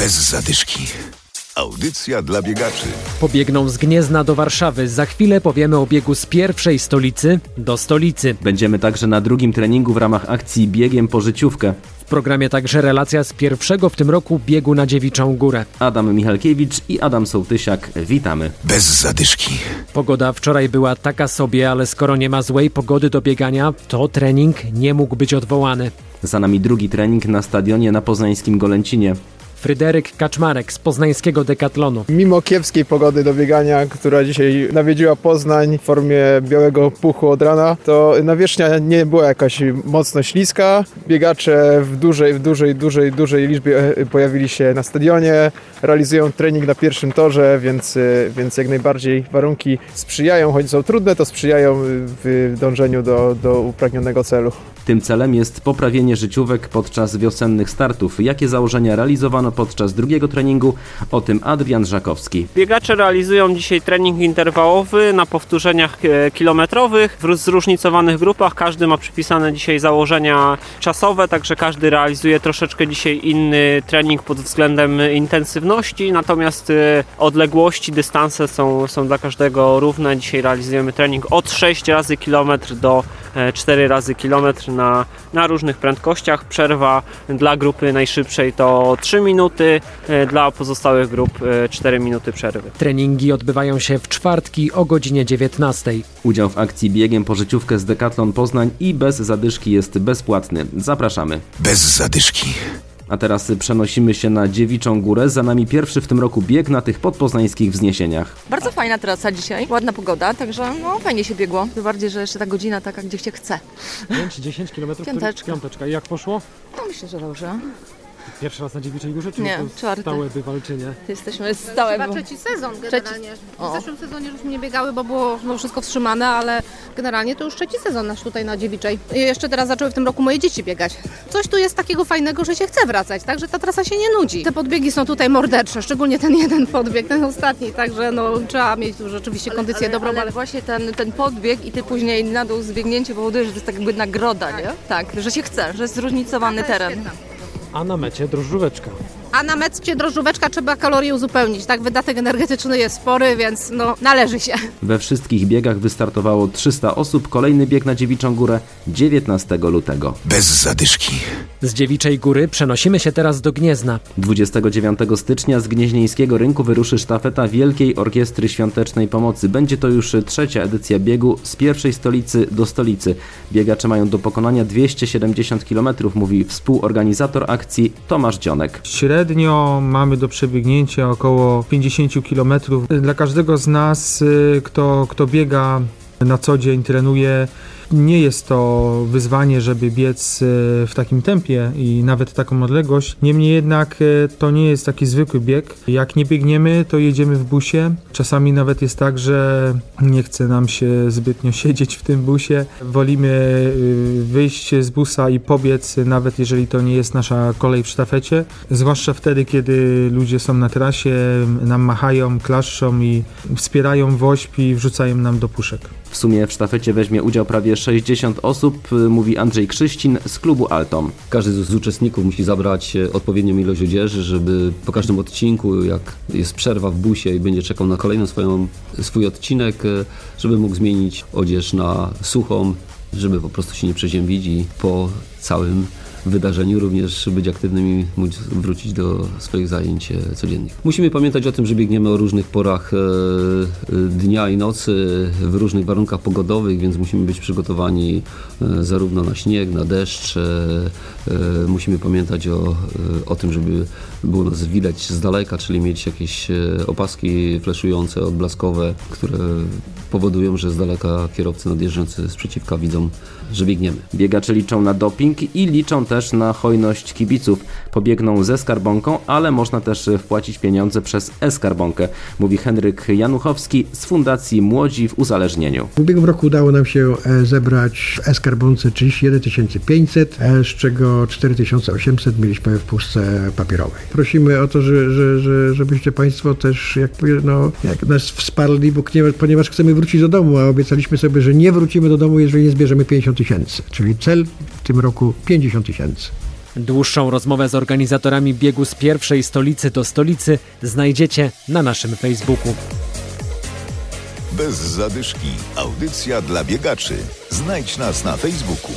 Bez zadyszki. Audycja dla biegaczy. Pobiegną z Gniezna do Warszawy. Za chwilę powiemy o biegu z pierwszej stolicy do stolicy. Będziemy także na drugim treningu w ramach akcji Biegiem po życiówkę. W programie także relacja z pierwszego w tym roku biegu na Dziewiczą Górę. Adam Michalkiewicz i Adam Sołtysiak. Witamy. Bez zadyszki. Pogoda wczoraj była taka sobie, ale skoro nie ma złej pogody do biegania, to trening nie mógł być odwołany. Za nami drugi trening na stadionie na poznańskim Golęcinie. Fryderyk Kaczmarek z poznańskiego Dekatlonu. Mimo kiepskiej pogody do biegania, która dzisiaj nawiedziła Poznań w formie białego puchu od rana, to nawierzchnia nie była jakaś mocno śliska. Biegacze w dużej, w dużej, dużej, dużej liczbie e, pojawili się na stadionie, realizują trening na pierwszym torze, więc, e, więc jak najbardziej warunki sprzyjają, choć są trudne, to sprzyjają w dążeniu do, do upragnionego celu. Tym celem jest poprawienie życiówek podczas wiosennych startów. Jakie założenia realizowano podczas drugiego treningu? O tym Adrian Żakowski. Biegacze realizują dzisiaj trening interwałowy na powtórzeniach e, kilometrowych w zróżnicowanych grupach. Każdy ma przypisane dzisiaj założenia czasowe, także każdy realizuje troszeczkę dzisiaj inny trening pod względem intensywności, natomiast e, odległości, dystanse są, są dla każdego równe. Dzisiaj realizujemy trening od 6 razy kilometr do 4 razy kilometr na, na różnych prędkościach. Przerwa dla grupy najszybszej to 3 minuty, e, dla pozostałych grup 4 minuty przerwy. Treningi odbywają się w czwartki o godzinie 19. Udział w akcji Biegiem po życiówkę z Decathlon Poznań i bez zadyszki jest bezpłatny. Zapraszamy. Bez zadyszki. A teraz przenosimy się na Dziewiczą Górę. Za nami pierwszy w tym roku bieg na tych podpoznańskich wzniesieniach. Bardzo fajna trasa dzisiaj, ładna pogoda, także no fajnie się biegło. Tym bardziej, że jeszcze ta godzina taka, gdzie się chce. 5-10 km? Piąteczka. Piąteczka. I jak poszło? No myślę, że dobrze. Pierwszy raz na Dziewiczej Górze, czy Nie, to czwarty. stałe wywalczenie? Jesteśmy stałe. Chyba bo- trzeci sezon generalnie. O. W zeszłym sezonie już nie biegały, bo było no, wszystko wstrzymane, ale generalnie to już trzeci sezon nasz tutaj na Dziewiczej. I jeszcze teraz zaczęły w tym roku moje dzieci biegać. Coś tu jest takiego fajnego, że się chce wracać, także ta trasa się nie nudzi. Te podbiegi są tutaj mordercze, szczególnie ten jeden podbieg, ten ostatni, także no, trzeba mieć tu rzeczywiście kondycję ale, dobrą, ale, ale właśnie ten, ten podbieg i ty później na dół zbiegnięcie powoduje, że to jest tak jakby nagroda, nie? Tak, że się chce, że jest zróżnicowany teren. A na mecie drożdżóweczka. A na mecie drożdżóweczka trzeba kalorie uzupełnić, tak? Wydatek energetyczny jest spory, więc no, należy się. We wszystkich biegach wystartowało 300 osób. Kolejny bieg na Dziewiczą Górę 19 lutego. Bez zadyszki. Z Dziewiczej Góry przenosimy się teraz do Gniezna. 29 stycznia z Gnieźnieńskiego Rynku wyruszy sztafeta Wielkiej Orkiestry Świątecznej Pomocy. Będzie to już trzecia edycja biegu z pierwszej stolicy do stolicy. Biegacze mają do pokonania 270 km, mówi współorganizator akcji Tomasz Dzionek. Średnio mamy do przebiegnięcia około 50 km. Dla każdego z nas, y, kto, kto biega na co dzień, trenuje, nie jest to wyzwanie, żeby biec y, w takim tempie i nawet taką odległość. Niemniej jednak y, to nie jest taki zwykły bieg. Jak nie biegniemy, to jedziemy w busie. Czasami nawet jest tak, że nie chce nam się zbytnio siedzieć w tym busie. Wolimy y, wyjść z busa i pobiec, nawet jeżeli to nie jest nasza kolej w sztafecie. Zwłaszcza wtedy, kiedy ludzie są na trasie, nam machają, klaszczą i wspierają woźb i wrzucają nam do puszek. W sumie w sztafecie weźmie udział prawie 60 osób, y, mówi Andrzej Krzyścin z klubu Altom. Każdy z uczestników musi zabrać e, odpowiednią ilość odzieży, żeby po każdym odcinku, jak jest przerwa w busie i będzie czekał na kolejną swoją, swój odcinek, e, żeby mógł zmienić odzież na suchą, żeby po prostu się nie przeziębić i po całym wydarzeniu również być aktywnym i móc wrócić do swoich zajęć e, codziennych. Musimy pamiętać o tym, że biegniemy o różnych porach e, e, dnia i nocy, w różnych warunkach pogodowych, więc musimy być przygotowani zarówno na śnieg, na deszcz. Musimy pamiętać o, o tym, żeby było nas widać z daleka, czyli mieć jakieś opaski flaszujące, odblaskowe, które powodują, że z daleka kierowcy nadjeżdżający z przeciwka widzą, że biegniemy. Biegacze liczą na doping i liczą też na hojność kibiców. Pobiegną ze skarbonką, ale można też wpłacić pieniądze przez e-skarbonkę, mówi Henryk Januchowski z Fundacji Młodzi w Uzależnieniu. W ubiegłym roku udało nam się e, zebrać w e-skarbonce 31 500, e, z czego 4800 mieliśmy w puszce papierowej. Prosimy o to, że, że, że, żebyście Państwo też jak, no, jak nas wsparli, bo nie, ponieważ chcemy wrócić do domu, a obiecaliśmy sobie, że nie wrócimy do domu, jeżeli nie zbierzemy 50 tysięcy. Czyli cel w tym roku 50 tysięcy. Dłuższą rozmowę z organizatorami biegu z pierwszej stolicy do stolicy znajdziecie na naszym Facebooku. Bez zadyszki. Audycja dla biegaczy. Znajdź nas na Facebooku.